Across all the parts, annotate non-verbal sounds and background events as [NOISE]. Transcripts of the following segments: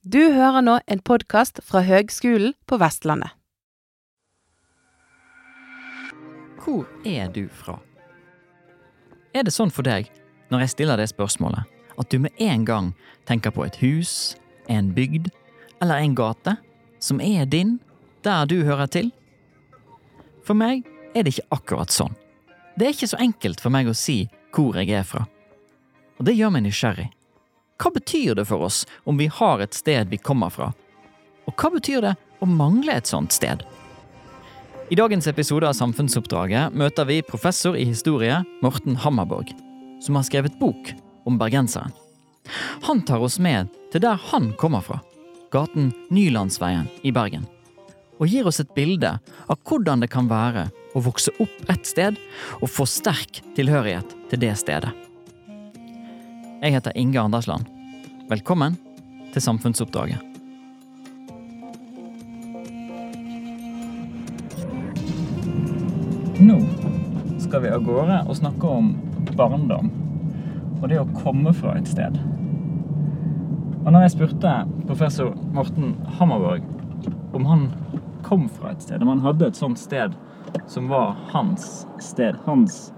Du hører nå en podkast fra Høgskolen på Vestlandet. Hvor er du fra? Er det sånn for deg, når jeg stiller det spørsmålet, at du med en gang tenker på et hus, en bygd eller en gate som er din, der du hører til? For meg er det ikke akkurat sånn. Det er ikke så enkelt for meg å si hvor jeg er fra. Og det gjør meg nysgjerrig. Hva betyr det for oss om vi har et sted vi kommer fra? Og hva betyr det å mangle et sånt sted? I dagens episode av Samfunnsoppdraget møter vi professor i historie Morten Hammerborg, som har skrevet bok om bergenseren. Han tar oss med til der han kommer fra, gaten Nylandsveien i Bergen, og gir oss et bilde av hvordan det kan være å vokse opp et sted og få sterk tilhørighet til det stedet. Jeg heter Inge Andersland. Velkommen til Samfunnsoppdraget. Nå skal vi av gårde og snakke om barndom og det å komme fra et sted. Og når jeg spurte professor Morten Hammerborg om han kom fra et sted, om han hadde et sånt sted som var hans sted, hans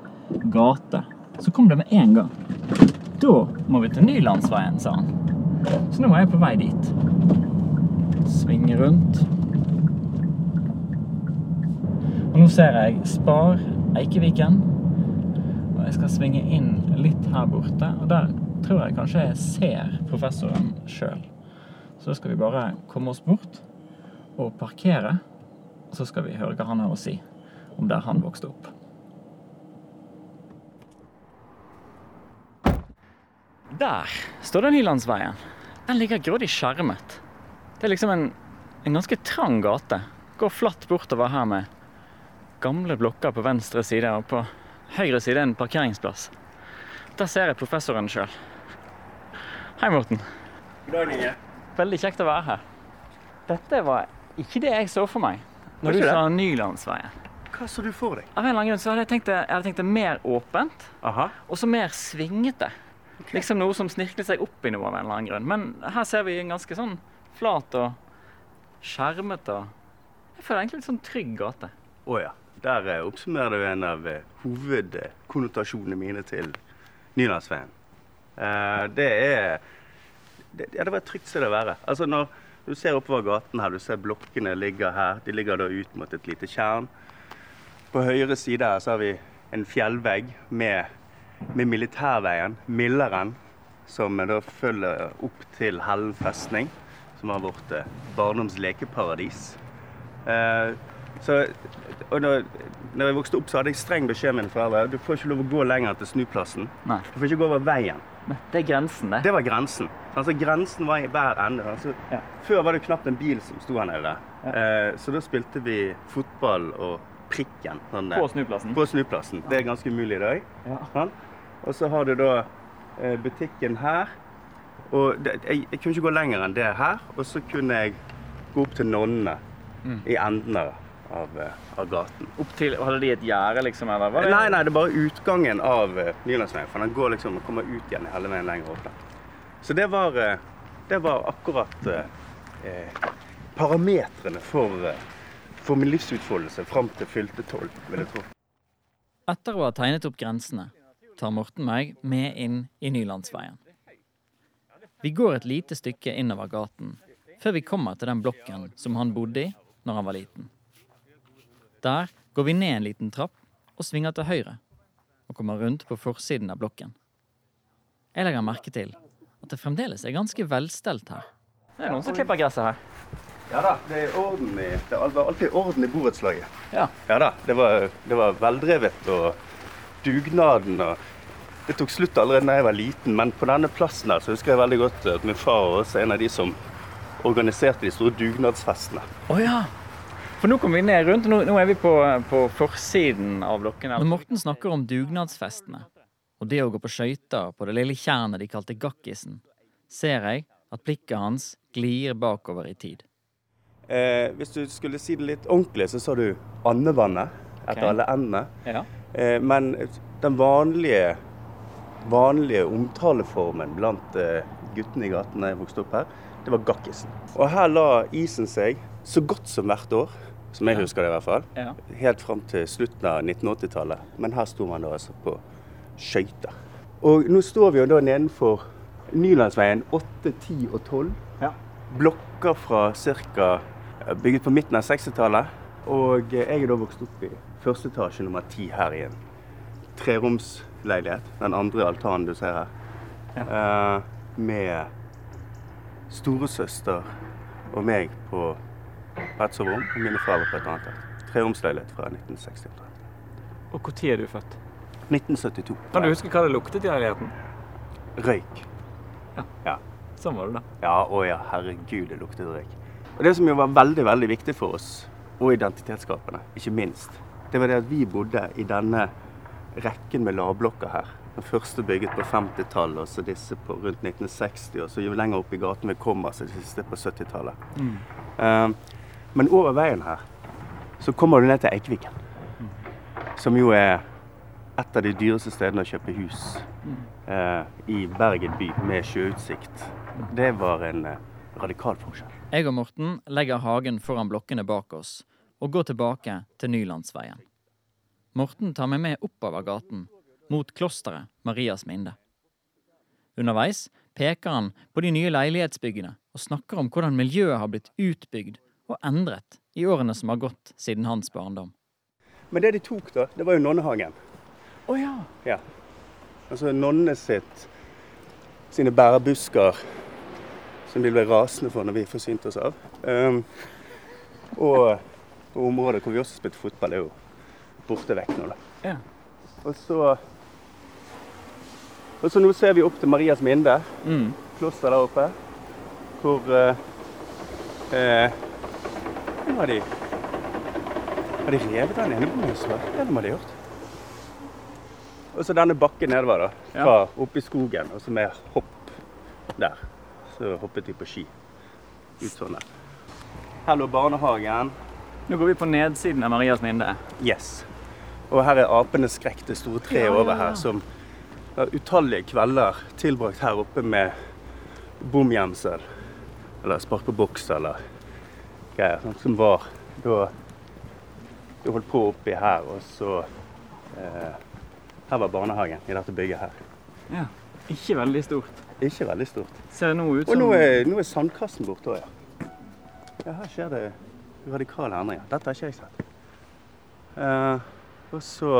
gate, så kom det med en gang. Da må vi til Nylandsveien, sa han. Så nå er jeg på vei dit. Svinge rundt. Og nå ser jeg Spar Eikeviken. Og jeg skal svinge inn litt her borte. Og der tror jeg kanskje jeg ser professoren sjøl. Så da skal vi bare komme oss bort og parkere. Og så skal vi høre hva han har å si om der han vokste opp. Der står det Nylandsveien. Den ligger grådig skjermet. Det er liksom en, en ganske trang gate. Går flatt bortover her med gamle blokker på venstre side, og på høyre side en parkeringsplass. Der ser jeg professoren sjøl. Hei, Morten. God dag, Inge. Veldig kjekt å være her. Dette var ikke det jeg så for meg når du sa Nylandsveien. Hva så du for deg? Av en eller annen grunn så hadde jeg tenkt det, jeg hadde tenkt det mer åpent, Aha. og så mer svingete. Liksom noe som snirkler seg opp i noe av en eller annen grunn. Men her ser vi en ganske sånn flat og skjermet og Jeg føler egentlig litt sånn trygg gate. Å ja. Der eh, oppsummerer du en av eh, hovedkonnotasjonene mine til Nylandsveien. Eh, det er det, Ja, det var et trygt sted å være. Altså når du ser oppover gaten her, du ser blokkene ligger her. De ligger da ut mot et lite tjern. På høyre side her så har vi en fjellvegg med, med militærveien, Milleren, som da følger opp til Hellen festning, som var vårt eh, barndoms lekeparadis. Eh, så, når, når jeg vokste opp, så hadde jeg streng beskjed av mine foreldre. Du får ikke lov å gå lenger til snuplassen. Nei. Du får ikke gå over veien. Nei, det er grensen, det. Det var grensen. Altså Grensen var i hver ende. Altså, Ja. Før var det knapt en bil som sto her nede. Eh, så da spilte vi fotball og prikken. Sånn, På snuplassen. på snuplassen. Det er ganske umulig i dag. Ja. Sant? Og så har du da eh, butikken her. Og det, jeg, jeg kunne ikke gå lenger enn det her. Og så kunne jeg gå opp til nonnene Mm. i enden av, av, eh, gaten. Opp til, Hadde de et gjerde, liksom? Eller? Var det? Nei, nei, det er bare utgangen av uh, Nylandsveien. For den går liksom og kommer ut igjen hele veien lenger opp. Så det var, eh, det var akkurat eh, eh, parametrene for, eh, for min livsutfoldelse fram til fylte tolv, vil jeg tro. Etter å ha tegnet opp grensene, tar Morten meg med inn i Nylandsveien. Vi går et lite stykke innover gaten før vi kommer til den blokken som han bodde i når han var liten. Der går vi ned en liten trapp og svinger til høyre, og kommer rundt på forsiden av blokken. Jeg legger merke til at det fremdeles er ganske velstelt her. Det er noen som klipper gresset her. Ja da, det er orden i, det var alltid orden i borettslaget. Ja. Ja da, det var, det var veldrevet og dugnaden og Det tok slutt allerede da jeg var liten, men på denne plassen her så husker jeg veldig godt at min far var også en av de som organiserte de store dugnadsfestene. Oh, ja! For nå kommer vi ned rundt, og nå, nå er vi på, på forsiden av blokken. Når Morten snakker om dugnadsfestene, og det å gå på skøyter på det lille tjernet de kalte Gakkisen, ser jeg at blikket hans glir bakover i tid. Eh, hvis du skulle si det litt ordentlig, så sa du andevannet etter okay. alle endene. Ja. Eh, men den vanlige, vanlige omtaleformen blant eh, guttene i gaten da jeg vokste opp her, det var Gakkisen. Og her la isen seg så godt som hvert år, som jeg husker det i hvert fall. Ja. Helt fram til slutten av 1980-tallet. Men her sto man da altså på skøyter. Og nå står vi jo da nedenfor Nylandsveien 8, 10 og 12. Ja. Blokker fra ca. bygget på midten av 60-tallet. Og jeg er da vokst opp i første etasje nummer 10 her i en treromsleilighet. Den andre altanen du ser her. Eh, med storesøster og meg på et soverom, og mine foreldre på et annet. et. Treromsleilighet fra 1960-tallet. Og når er du født? 1972. Kan du huske hva det luktet i leiligheten? Røyk. Ja. Sånn var det, da. Ja, å ja, herregud, det luktet røyk. Og det som jo var veldig, veldig viktig for oss, og identitetsskapende, ikke minst, det var det at vi bodde i denne rekken med lavblokker her. Den første bygget på 50-tallet, og så disse på rundt 1960, og så jo lenger opp i gaten vi kommer, så de siste på 70-tallet. Eh, men over veien her så kommer du ned til Eikviken, som jo er et av de dyreste stedene å kjøpe hus eh, i Bergen by med sjøutsikt. Det var en uh, radikal forskjell. Jeg og Morten legger hagen foran blokkene bak oss og går tilbake til Nylandsveien. Morten tar meg med oppover gaten, mot klosteret Marias Minde. Underveis peker han på de nye leilighetsbyggene og snakker om hvordan miljøet har blitt utbygd og endret i årene som har gått siden hans barndom. Men det de tok, da, det var jo nonnehagen. Å ja. Ja. Altså nonnene sitt sine bærebusker som de ble rasende for når vi forsynte oss av. Um, og, og området hvor vi også spilte fotball, er jo borte vekk nå, da. Ja. Og så Og så nå ser vi opp til Marias Minde, Mm. kloster der oppe, hvor eh, eh, Nå har de Har de revet den ene? Ja, det må de gjort. Og så denne bakken nedover, da. Fra oppe i skogen, og så med hopp der. Så hoppet vi på ski. Ut sånn der. Her lå barnehagen. Nå går vi på nedsiden av Marias Minde. Yes. Og her er apenes skrekk, det store treet Ja, over her, som har utallige kvelder tilbrakt her oppe med bomgjemsel. Eller spark på boks, eller greier. Sånn som var da du holdt på oppi her, og så eh, Her var barnehagen i dette bygget her. Ja. Ikke veldig stort. Ikke veldig stort. Ser nå ut Og nå er, nå er sandkassen borte òg, ja. ja. Her skjer det radikale endringer. Dette har ikke jeg sett. Eh, og så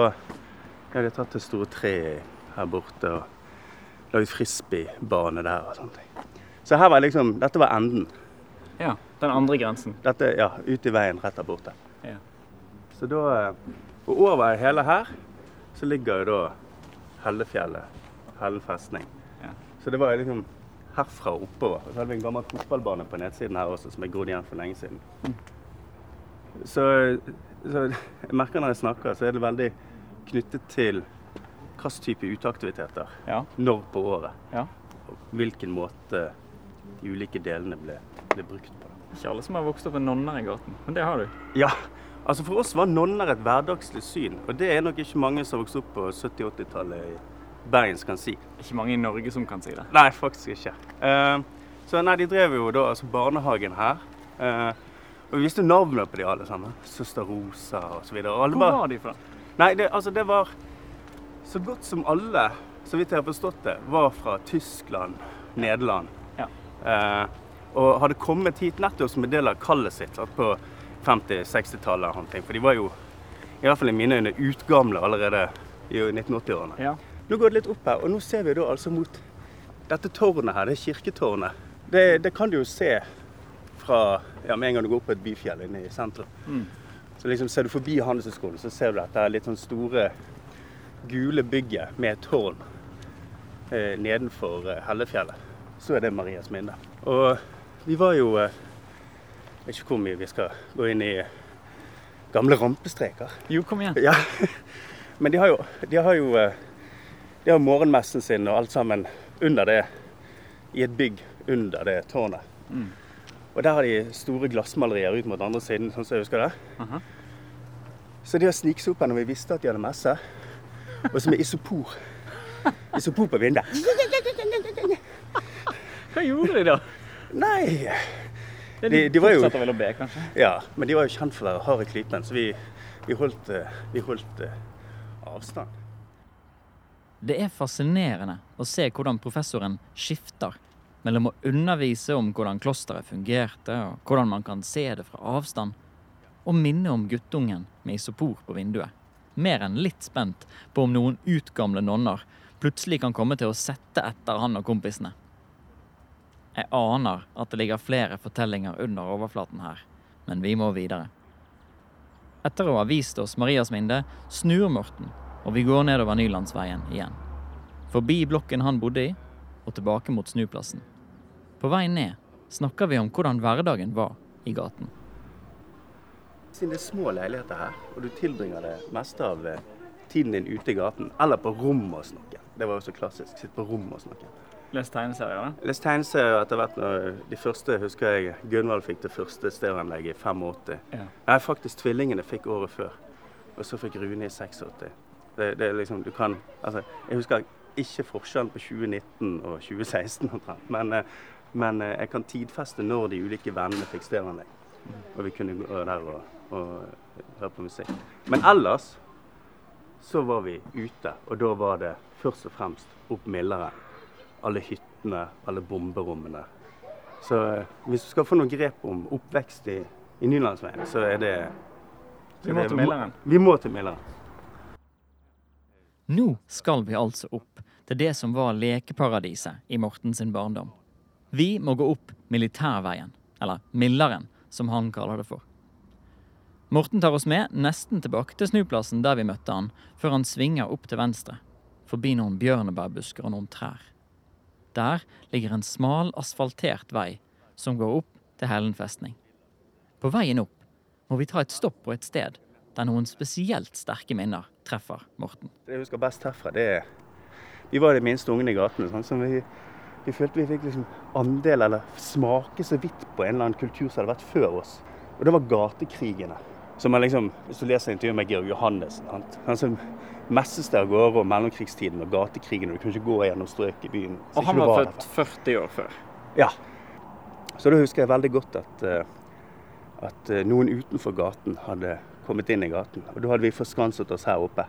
ja, de har tatt det store treet her borte og laget frisbeebane der og sånne ting. Så her var liksom Dette var enden. Ja, den andre grensen. Dette, ja, ut i veien rett der borte. Ja. Så da Og over hele her så ligger jo da Hellefjellet. Hellen festning. Ja. Så det var liksom herfra og oppover. Og så hadde vi en gammel fotballbane på nedsiden her også, som er grodd igjen for lenge siden. Så, så jeg merker når jeg snakker, så er det veldig knyttet til hvilken type uteaktiviteter. Ja. Når på året. Ja. Og hvilken måte de ulike delene ble, ble brukt på. Ikke alle som har vokst opp med nonner i gaten, men det har du. Ja, altså for oss var nonner et hverdagslig syn. Og det er nok ikke mange som har vokst opp på 70-80-tallet i Bergen som kan si. Ikke mange i Norge som kan si det. Nei, faktisk ikke. Uh, så nei, de drev jo da altså barnehagen her. Eh, og vi visste navnene på de alle sammen. Søster Rosa videre. Hvor var de fra? Nei, det, altså det var så godt som alle, så vidt jeg har forstått det, var fra Tyskland, Nederland. Ja. Eh, og hadde kommet hit nettopp som en del av kallet sitt sant, på 50-60-tallet. og sånne ting. For de var jo, i hvert fall i mine øyne, utgamle allerede i 1980-årene. Ja. Nå går det litt opp her, og nå ser vi da altså mot dette tårnet her, det kirketårnet. Det, det kan du jo se fra ja, med en gang du går opp på et byfjell inne i sentrum. Mm. Så liksom ser du forbi Handelshøyskolen, så ser du dette litt sånn store gule bygget med et tårn eh, nedenfor eh, Hellefjellet. Så er det Marias minne. Og vi var jo eh, Jeg vet ikke hvor mye vi skal gå inn i gamle rampestreker. Jo, kom igjen. Ja. [LAUGHS] Men de har jo, de har jo eh, de har morgenmessen sin og alt sammen under det, i et bygg under det tårnet. Mm. Og der har de store glassmalerier ut mot andre siden, sånn som jeg husker det. Aha. Så de har sniket seg opp her når vi visste at de hadde messe. Og så med isopor. [LAUGHS] Isopor på vinduet. Hva gjorde de da? Nei De, De- de var jo- fortsetter vel å be, kanskje? Ja, men de var jo kjent for å være harde i klypen, så vi, vi holdt, eh, vi holdt uh, avstand. Det er fascinerende å se hvordan professoren skifter mellom å undervise om hvordan klosteret fungerte, og hvordan man kan se det fra avstand, og minne om guttungen med isopor på vinduet. Mer enn litt spent på om noen utgamle nonner plutselig kan komme til å sette etter han og kompisene. Jeg aner at det ligger flere fortellinger under overflaten her, men vi må videre. Etter å ha vist oss Marias minde, snur Morten, og vi går nedover Nylandsveien igjen. Forbi blokken han bodde i, og tilbake mot snuplassen. På vei ned snakker vi om hvordan hverdagen var i gaten. Siden det er små leiligheter her, og du tilbringer det meste av eh, tiden din ute i gaten, eller på rommet og snakke. Det var jo så klassisk. Sitte på rommet og snakke. Les tegneserier, da? Les tegneserier etter hvert. når De første husker jeg Gunvald fikk det første stereoanlegget i 85. Ja. Nei, faktisk tvillingene fikk året før. Og så fikk Rune i 86. Det, det er liksom, du kan, altså, jeg husker ikke forskjellen på 2019 og 2016 omtrent, men, eh, men eh, jeg kan tidfeste når de ulike vennene fikk stereoanlegg. Og vi kunne gå der og, og høre på musikk. Men ellers så var vi ute, og da var det først og fremst opp Milleren. Alle hyttene, alle bomberommene. Så eh, hvis du skal få noe grep om oppvekst i, i Nylandsveien, så er det så Vi må det- til Milleren. Vi må til Milleren. Nå skal vi altså opp til det som var lekeparadiset i Morten sin barndom. Vi må gå opp Militærveien, eller Milleren, som han kaller det for. Morten tar oss med nesten tilbake til snuplassen der vi møtte han, før han svinger opp til venstre, forbi noen bjørnebærbusker og noen trær. Der ligger en smal, asfaltert vei som går opp til Hellen festning. På veien opp må vi ta et stopp på et sted der noen spesielt sterke minner treffer Morten. Det jeg husker best herfra, det er Vi var de minste ungene i gatene. Sånn, som vi, vi følte vi fikk liksom andel, eller smake så vidt på en eller annen kultur som hadde vært før oss. Og det var gatekrigene. Som man liksom, Hvis du leser intervjuet med Georg Johannessen Han, han som messes der av gårde om mellomkrigstiden og gatekrigene. Du kunne ikke gå gjennom strøk i byen. Og han var født 40 år før. Ja. Så da husker jeg veldig godt at, eh, at eh, noen utenfor gaten hadde kommet inn i gaten. Og da hadde vi forskanset oss her oppe.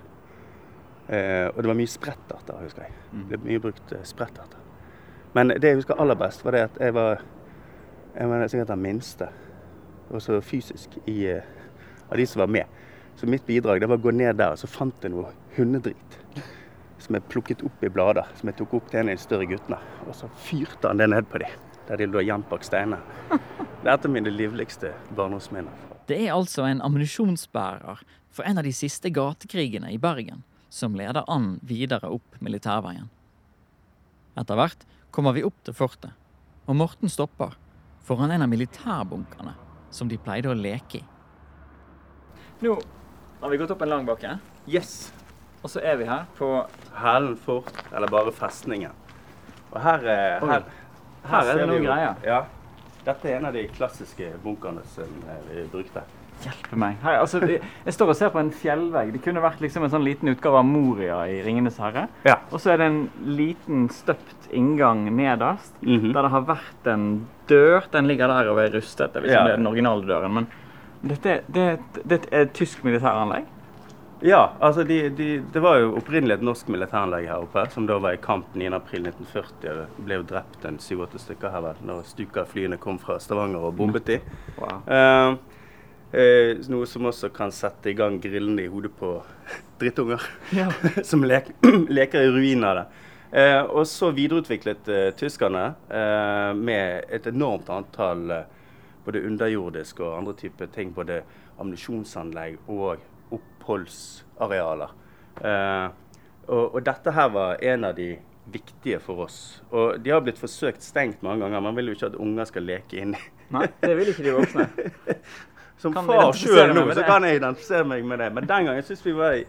Eh, og det var mye spretterter, husker jeg. Det ble mye brukt spretterter. Men det jeg husker aller best, var det at jeg var, jeg var sikkert den minste, også fysisk, i, eh, av de som var med. Så mitt bidrag det var å gå ned der, og så fant jeg noe hundedrit. Som jeg plukket opp i blader, som jeg tok opp til en av de større guttene. Og så fyrte han det ned på dem, der de lå gjemt bak steiner. Det er mine livligste barndomsminner. Det er altså en ammunisjonsbærer for en av de siste gatekrigene i Bergen som leder an videre opp Militærveien. Etter hvert kommer vi opp til fortet, og Morten stopper foran en av militærbunkene som de pleide å leke i. Nå har vi gått opp en lang bakke, Yes! og så er vi her på Hælen fort, eller bare festningen. Og her, er, her, her, Her er det noen greier. Ja. Dette er en av de klassiske bunkerne som eh, vi brukte. Hjelpe meg. Hei, altså, jeg jeg står og ser på en fjellvegg. Det kunne vært liksom en sånn liten utgave av Moria i 'Ringenes herre'. Ja. Og så er det en liten støpt inngang nederst, Mhm. der det har vært en dør. Den ligger der og er rustet. Jeg vet ikke om det er den originale døren, men dette det, det er et tysk militæranlegg. Ja, altså de, de, det var jo opprinnelig et norsk militæranlegg her oppe, som da var i kamp 9.4.1940. Det ble jo drept en syv-åtte stykker her vel, når Stuka-flyene kom fra Stavanger og bombet de. Wow. Eh, eh, noe som også kan sette i gang grillene i hodet på [LAUGHS] drittunger. Ja. [LAUGHS] som lek, [CLEARS THROAT] leker i ruinen av det. Eh, og så videreutviklet eh, tyskerne eh, med et enormt antall eh, både underjordiske og andre typer ting. Både ammunisjonsanlegg og oppholdsarealer. Eh, og, og dette her var en av de viktige for oss. Og de har blitt forsøkt stengt mange ganger. Man vil jo ikke at unger skal leke inni. Nei, det vil ikke de voksne. [LAUGHS] Som Kan far sjøl nå, så kan jeg identifisere meg med det. Men den gangen syns vi var eh,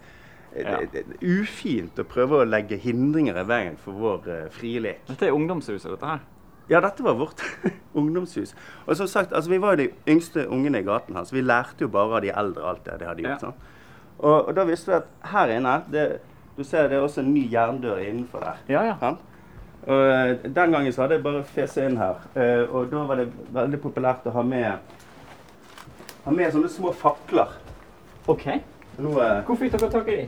Ja. ufint å prøve å legge hindringer i veien for vår uh, frie lek. Dette er ungdomshuset, dette her. Ja, dette var vårt [LAUGHS] ungdomshus. Og som sagt, altså, vi var jo de yngste ungene i gaten her, så vi lærte jo bare av de eldre alt det de hadde gjort. Ja. Sånn. Og, og da visste vi at her inne det, Du ser det er også en ny jerndør innenfor der. Ja, ja. sant? Og eh, Den gangen så hadde jeg bare fese inn her. Eh, og da var det veldig populært å ha med, ha med sånne små fakler. OK. Nå, eh, Hvor fikk dere tak i de?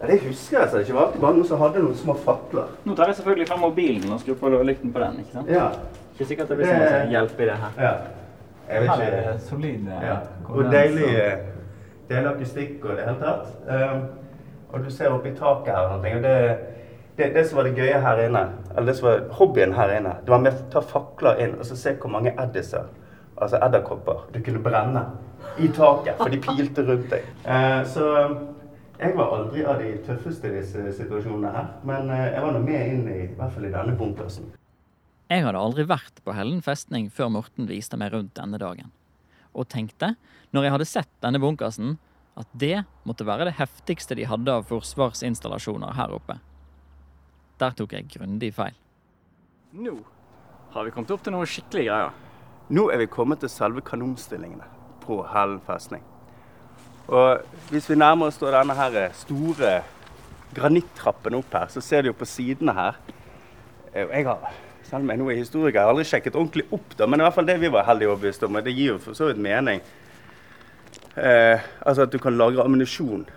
ja, det husker jeg så ikke. Det var alltid bare noen som hadde noen små fakler. Nå tar jeg selvfølgelig frem mobilen og skrur på lykten på den. ikke sant? Ja. Ikke sikkert det blir så masse hjelp i det her. ja. Jeg vet Her er ikke. det solid eh, Ja. kondens Og deilig, eh, deilig akustikk og det hele tatt. Eh, og du ser oppi taket her og noe. Og det, det, det som var det gøye her inne, eller det som var hobbyen her inne, det var med å ta fakler inn og så se hvor mange eddiser, altså edderkopper, du kunne brenne i taket, for de pilte rundt deg. Eh, så jeg var aldri av de tøffeste i disse situasjonene her, men eh, jeg var nå med inn i, i hvert fall i denne bunkersen. Jeg hadde aldri vært på Hellen festning før Morten viste meg rundt denne dagen. Og tenkte, når jeg hadde sett denne bunkersen, at det måtte være det heftigste de hadde av forsvarsinstallasjoner her oppe. Der tok jeg grundig feil. Nå har vi kommet opp til noe skikkelig greier. Nå er vi kommet til selve kanonstillingene på Hellen festning. Og hvis vi nærmer oss denne her store granittrappen opp her, så ser du jo på sidene her eh, Jeg har, selv om jeg nå er historiker, jeg har aldri sjekket ordentlig opp, da, men i hvert fall det vi var heldige overbevist om, og det gir jo for så vidt mening. Eh, altså at du kan lagre ammunisjon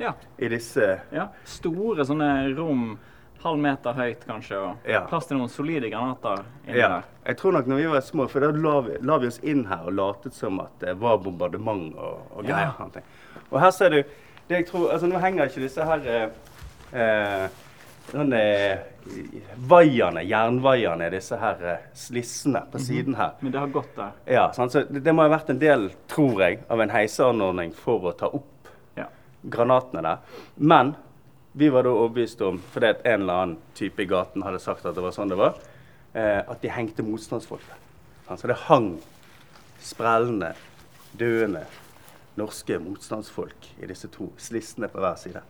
Ja, i disse ja. Store sånne rom, halv meter høyt kanskje, og Ja. plass til noen solide granater inni Ja. der. Jeg tror nok når vi var små, for da la vi, la vi oss inn her og latet som at det var bombardement og, og greier. Ja. Og her ser du det jeg tror, altså Nå henger ikke disse her eh, eh, sånne vaierne, jernvaierne, disse her eh, slissene på siden her. Men det har gått der. Ja, sånn, Så det, det må ha vært en del, tror jeg, av en heiseanordning for å ta opp Ja. granatene der. Men vi var da overbevist om, fordi at en eller annen type i gaten hadde sagt at det var sånn det var, eh, at de hengte motstandsfolk der. Så det hang sprellende, døende norske motstandsfolk i disse to slissene på hver side.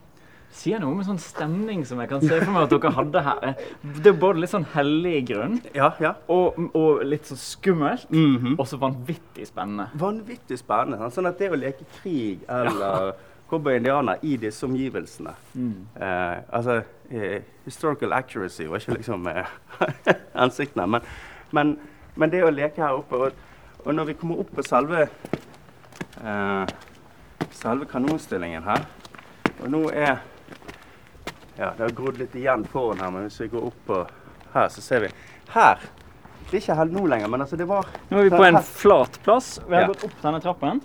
Sier noe om en sånn stemning som jeg kan se for meg at dere hadde her. Det er både litt sånn hellig grunn, Ja, ja. og, og litt sånn skummelt, Mhm. og så vanvittig spennende. Vanvittig spennende. Sånn at det å leke krig eller cowboy-indianer i disse omgivelsene eh, Altså, eh, historical accuracy var ikke liksom [LAUGHS] ansiktene. hensikten men, men, men det å leke her oppe Og, og når vi kommer opp på selve eh, selve kanonstillingen her Og nå er Ja, det har grodd litt igjen foran her, men hvis vi går opp på her, så ser vi Her Det er ikke helt nå lenger, men altså, det var Nå er vi på en flat plass. Vi har Ja. gått opp denne trappen.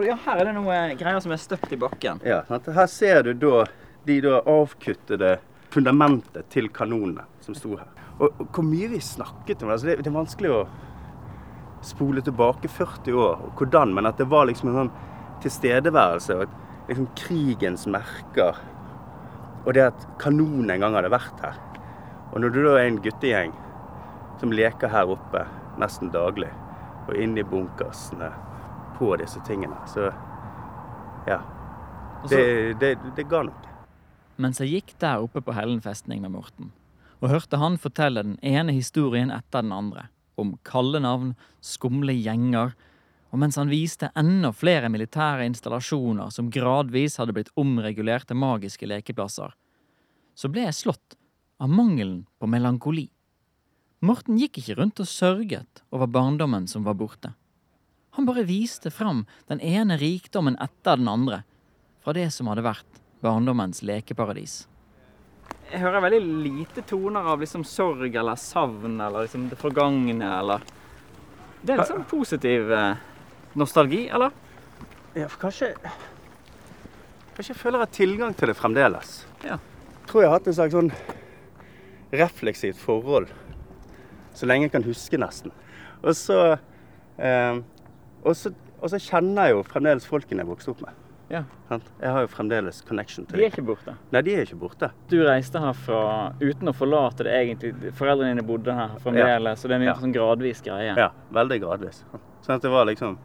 Ja, her er det noe greier som er støpt i bakken. Ja, sant? Her ser du da de da avkuttede fundamentet til kanonene som sto her. Og, og hvor mye vi snakket om. Altså det, det er vanskelig å spole tilbake 40 år, og hvordan, men at det var liksom en sånn tilstedeværelse og liksom krigens merker. Og det at kanonen en gang hadde vært her. Og når du da er en guttegjeng som leker her oppe nesten daglig, og inn i bunkersene på disse tingene, så ja. Det, det, det ga noe. Mens jeg gikk der oppe på Hellen festning med Morten, og hørte han fortelle den ene historien etter den andre, om kalde navn, skumle gjenger, og mens han viste enda flere militære installasjoner som gradvis hadde blitt omregulert til magiske lekeplasser, så ble jeg slått av mangelen på melankoli. Morten gikk ikke rundt og sørget over barndommen som var borte. Han bare viste fram den ene rikdommen etter den andre fra det som hadde vært barndommens lekeparadis. Jeg hører veldig lite toner av liksom sorg eller savn eller liksom det forgangne eller Det er litt sånn positiv eh, nostalgi, eller? Ja, for kanskje Kanskje jeg føler jeg har tilgang til det fremdeles. Ja. Jeg tror jeg har hatt en slags sånn refleksivt forhold så lenge jeg kan huske, nesten. Og så, eh, og så, og så kjenner jeg jo fremdeles folkene jeg vokste opp med. Ja. Jeg har jo fremdeles connection til dem. De er ikke borte. Nei, de er ikke borte. Du reiste herfra uten å forlate det egentlig. Foreldrene dine bodde her fremdeles, så det er en Ja. sånn gradvis greie. Ja, veldig gradvis. Sånn at det var liksom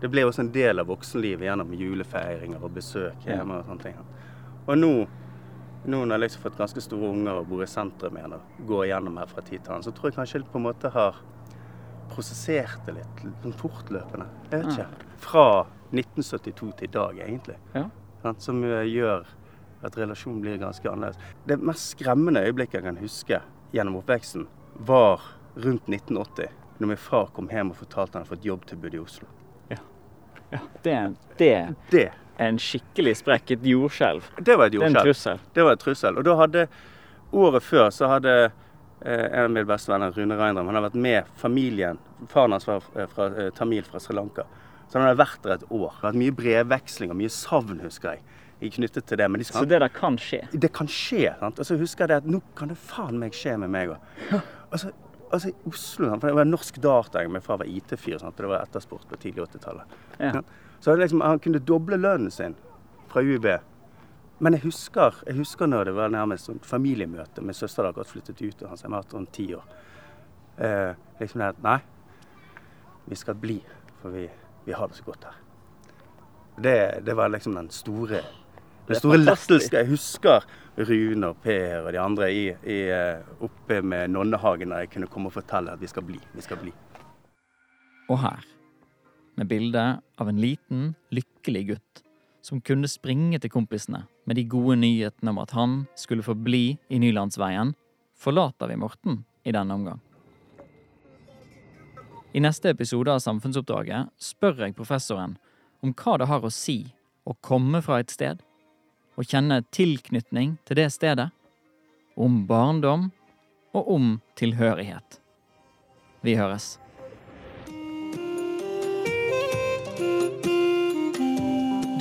Det ble også en del av voksenlivet gjennom julefeiringer og besøk Ja. hjemme og sånne ting. Og nå, nå når jeg liksom fått ganske store unger og bor i sentrum igjen og går igjennom her fra tid til annen, så tror jeg kanskje på en måte har prosessert det litt sånn fortløpende. Jeg vet ikke. Fra 1972 til i dag, egentlig. Ja. Som eh, gjør at relasjonen blir ganske annerledes. Det mest skremmende øyeblikket jeg kan huske gjennom oppveksten, var rundt 1980. Når min far kom hjem og fortalte han hadde fått jobbtilbud i Oslo. Ja, det, det Det, er en skikkelig sprekk. Et jordskjelv. det var et en jordskjelv. Det, Det var et trussel. Og da hadde Året før så hadde en av mine beste venner, Rune Reindram, han har vært med familien. Faren hans var eh, fra eh, tamil fra Sri Lanka. Så han har vært der et år. Det har vært mye brevveksling og mye savn, husker jeg, i knyttet til det. Men de, Så det der kan skje. det kan skje. sant? Og så husker jeg det at nå kan det faen meg skje med meg òg. Altså, altså i Oslo, sant? for det var norsk data. Min far var IT-fyr, sant? det var ettersport på tidlig 80-tallet. Ja. Ja. Så liksom, han kunne doble lønnen sin fra UiB. Men jeg husker, jeg husker når det var nærmest sånn familiemøte. Min søster hadde akkurat flyttet ut, og han har vært rundt ti år. Eh, liksom det at Nei, vi skal bli, for vi, vi har det så godt her. Det, det var liksom den store den store lettelsen. Jeg husker Rune og Per og de andre i, i, eh, oppe med Nonnehagen der jeg kunne komme og fortelle at vi skal bli. Vi skal bli. Og her, med bilde av en liten, lykkelig gutt som kunne springe til kompisene med de gode nyhetene om at han skulle få bli i Nylandsveien, forlater vi Morten i denne omgang. I neste episode av Samfunnsoppdraget spør jeg professoren om hva det har å si å komme fra et sted, og kjenne tilknytning til det stedet, om barndom og om tilhørighet. Vi høres.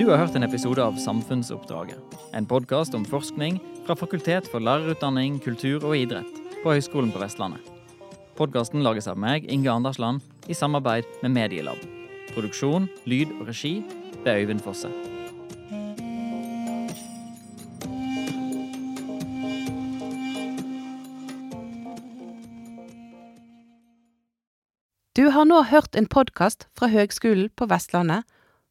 Du har hørt en episode av Samfunnsoppdraget. En podkast om forskning fra Fakultet for lærerutdanning, kultur og idrett på Høgskolen på Vestlandet. Podkasten lages av meg, Inge Andersland, i samarbeid med Medielab. Produksjon, lyd og regi ved Øyvind Fosse. Du har nå hørt en podkast fra Høgskolen på Vestlandet.